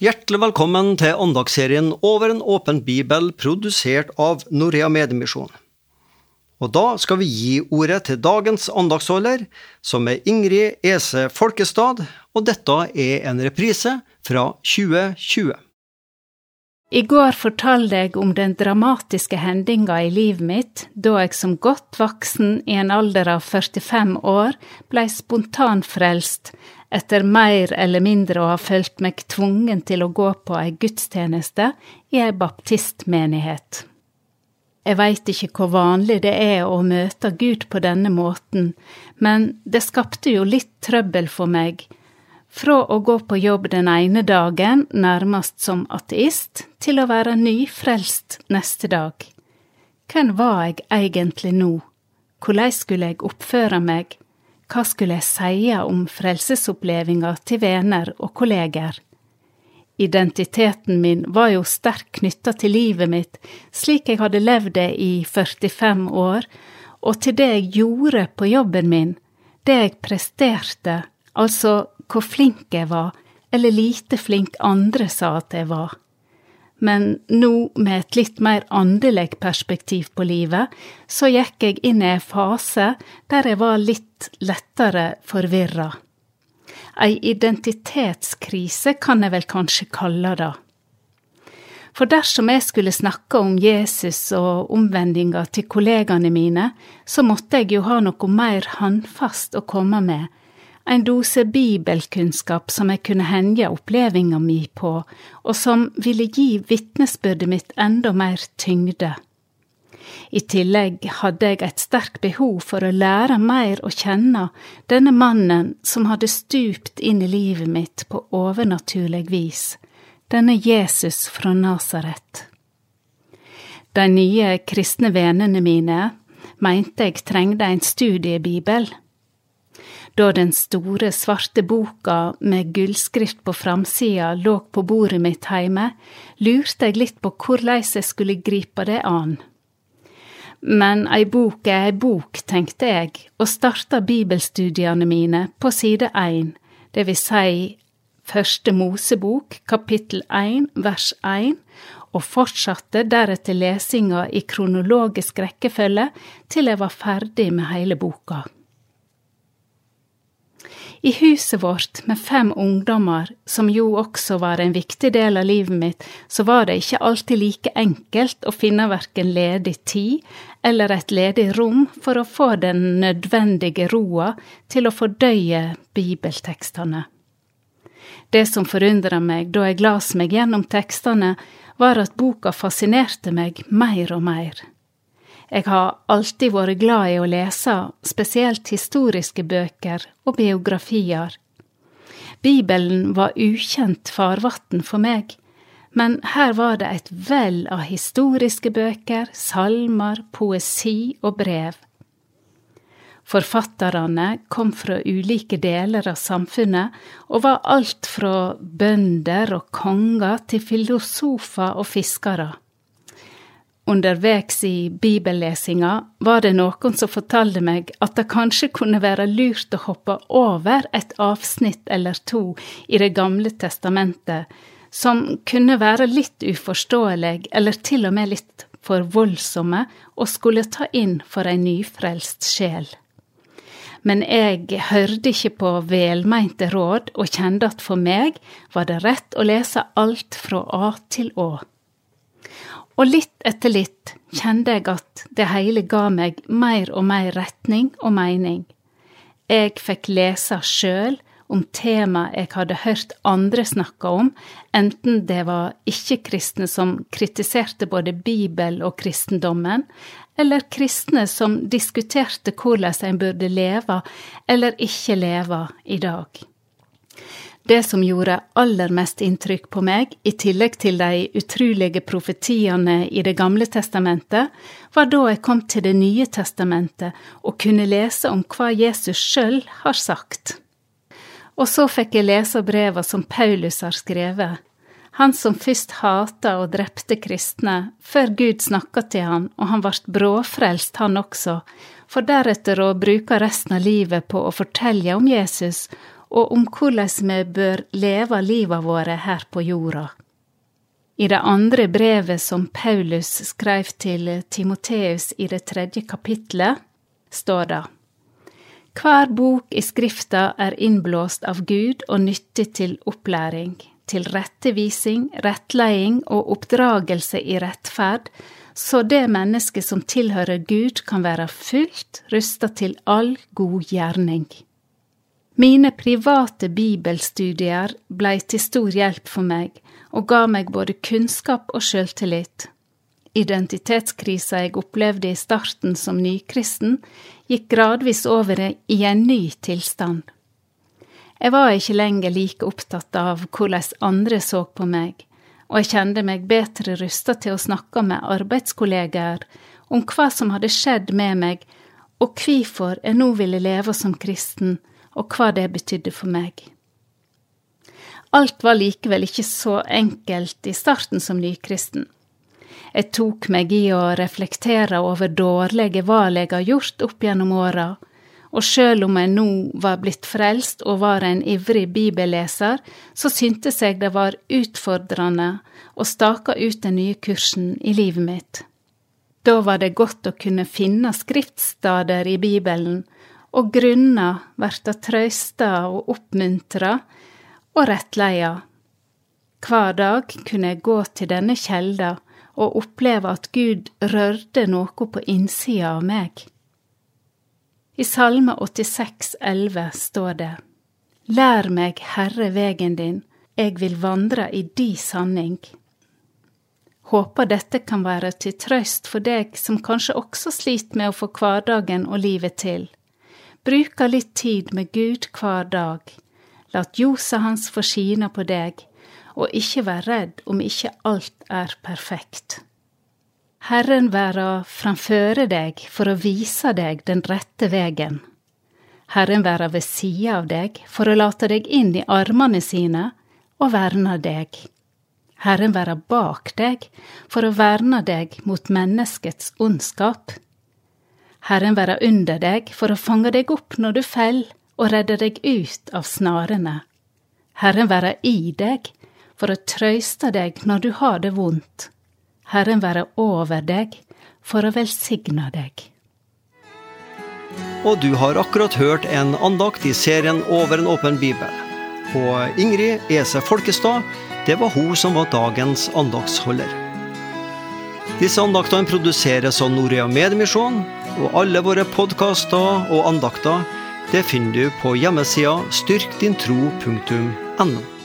Hjertelig velkommen til andagsserien Over en åpen bibel, produsert av Norea Mediemisjon. Og da skal vi gi ordet til dagens andagsholder, som er Ingrid Ese Folkestad, og dette er en reprise fra 2020. I går fortalte jeg om den dramatiske hendinga i livet mitt da jeg som godt voksen i en alder av 45 år blei spontanfrelst etter mer eller mindre å ha følt meg tvungen til å gå på ei gudstjeneste i ei baptistmenighet. Jeg veit ikke hvor vanlig det er å møte Gud på denne måten, men det skapte jo litt trøbbel for meg, fra å gå på jobb den ene dagen nærmest som ateist, til å være nyfrelst neste dag. Hvem var jeg egentlig nå? Hvordan skulle jeg oppføre meg? Hva skulle jeg si om frelsesopplevinga til venner og kolleger? Identiteten min var jo sterkt knytta til livet mitt, slik jeg hadde levd det i 45 år, og til det jeg gjorde på jobben min, det jeg presterte, altså hvor flink jeg var, eller lite flink andre sa at jeg var men nå med et litt mer åndelig perspektiv på livet, så gikk jeg inn i en fase der jeg var litt lettere forvirra. Ei identitetskrise kan jeg vel kanskje kalle det. For dersom jeg skulle snakke om Jesus og omvendinga til kollegaene mine, så måtte jeg jo ha noe mer håndfast å komme med, en dose bibelkunnskap som jeg kunne henge opplevinga mi på, og som ville gi vitnesbyrdet mitt enda mer tyngde. I tillegg hadde jeg et sterkt behov for å lære mer å kjenne denne mannen som hadde stupt inn i livet mitt på overnaturlig vis, denne Jesus fra Nasaret. De nye kristne vennene mine mente jeg trengte en studiebibel da den store, svarte boka med gullskrift på framsida lå på bordet mitt heime, lurte jeg litt på korleis jeg skulle gripe det an. Men ei bok er ei bok, tenkte jeg, og starta bibelstudiene mine på side én, det vil si Første Mosebok, kapittel én, vers én, og fortsatte deretter lesinga i kronologisk rekkefølge til jeg var ferdig med hele boka. I huset vårt med fem ungdommer, som jo også var en viktig del av livet mitt, så var det ikke alltid like enkelt å finne verken ledig tid eller et ledig rom for å få den nødvendige roa til å fordøye bibeltekstene. Det som forundra meg da jeg las meg gjennom tekstene, var at boka fascinerte meg mer og mer. Jeg har alltid vært glad i å lese, spesielt historiske bøker og biografier. Bibelen var ukjent farvann for meg, men her var det et vell av historiske bøker, salmer, poesi og brev. Forfatterne kom fra ulike deler av samfunnet og var alt fra bønder og konger til filosofer og fiskere. Undervegs i bibellesinga var det noen som fortalte meg at det kanskje kunne være lurt å hoppe over et avsnitt eller to i Det gamle testamentet, som kunne være litt uforståelig eller til og med litt for voldsomme og skulle ta inn for ei nyfrelst sjel. Men jeg hørte ikke på velmeinte råd og kjente at for meg var det rett å lese alt fra A til Å og litt etter litt kjente jeg at det hele ga meg mer og mer retning og mening. Jeg fikk lese sjøl om tema jeg hadde hørt andre snakke om, enten det var ikke-kristne som kritiserte både Bibel og kristendommen, eller kristne som diskuterte hvordan en burde leve eller ikke leve i dag. Det som gjorde aller mest inntrykk på meg, i tillegg til de utrolige profetiene i Det gamle testamentet, var da jeg kom til Det nye testamentet og kunne lese om hva Jesus sjøl har sagt. Og så fikk jeg lese breva som Paulus har skrevet, han som først hata og drepte kristne, før Gud snakka til han, og han vart bråfrelst, han også, for deretter å bruke resten av livet på å fortelle om Jesus og om hvordan vi bør leve livet våre her på jorda. I det andre brevet som Paulus skrev til Timoteus i det tredje kapitlet, står det Hver bok i Skrifta er innblåst av Gud og nyttig til opplæring, til rettevising, rettleding og oppdragelse i rettferd, så det mennesket som tilhører Gud, kan være fullt rusta til all god gjerning. Mine private bibelstudier blei til stor hjelp for meg og ga meg både kunnskap og sjøltillit. Identitetskrisa jeg opplevde i starten som nykristen, gikk gradvis over i en ny tilstand. Jeg var ikke lenger like opptatt av hvordan andre så på meg, og jeg kjente meg bedre rusta til å snakke med arbeidskollegaer om hva som hadde skjedd med meg, og hvorfor jeg nå ville leve som kristen, og hva det betydde for meg. Alt var likevel ikke så enkelt i starten som nykristen. Jeg tok meg i å reflektere over dårlige valg jeg har gjort opp gjennom åra, og sjøl om jeg nå var blitt frelst og var en ivrig bibelleser, så syntes jeg det var utfordrende å stake ut den nye kursen i livet mitt. Da var det godt å kunne finne skriftstader i Bibelen og grunna verta trøysta og oppmuntra og rettleia. Hver dag kunne jeg gå til denne kjelda og oppleve at Gud rørte noe på innsida av meg. I Salme 86, 86,11 står det Lær meg, Herre, vegen din, jeg vil vandre i di sanning. Håper dette kan være til trøst for deg som kanskje også sliter med å få hverdagen og livet til. Bruka litt tid med Gud hver dag. Lat ljoset hans få skine på deg, og ikke vær redd om ikke alt er perfekt. Herren være framføre deg for å vise deg den rette vegen. Herren være ved sida av deg for å late deg inn i armene sine og verne deg. Herren være bak deg for å verne deg mot menneskets ondskap. Herren være under deg for å fange deg opp når du fell, og redde deg ut av snarene. Herren være i deg for å trøyste deg når du har det vondt. Herren være over deg for å velsigne deg. Og du har akkurat hørt en andakt i serien Over en åpen bibel. Og Ingrid Ese Folkestad, det var hun som var dagens andaktsholder. Disse andaktene produseres av Norea Mediemisjon og alle våre podkaster og andakter det finner du på hjemmesida styrkdintro.no.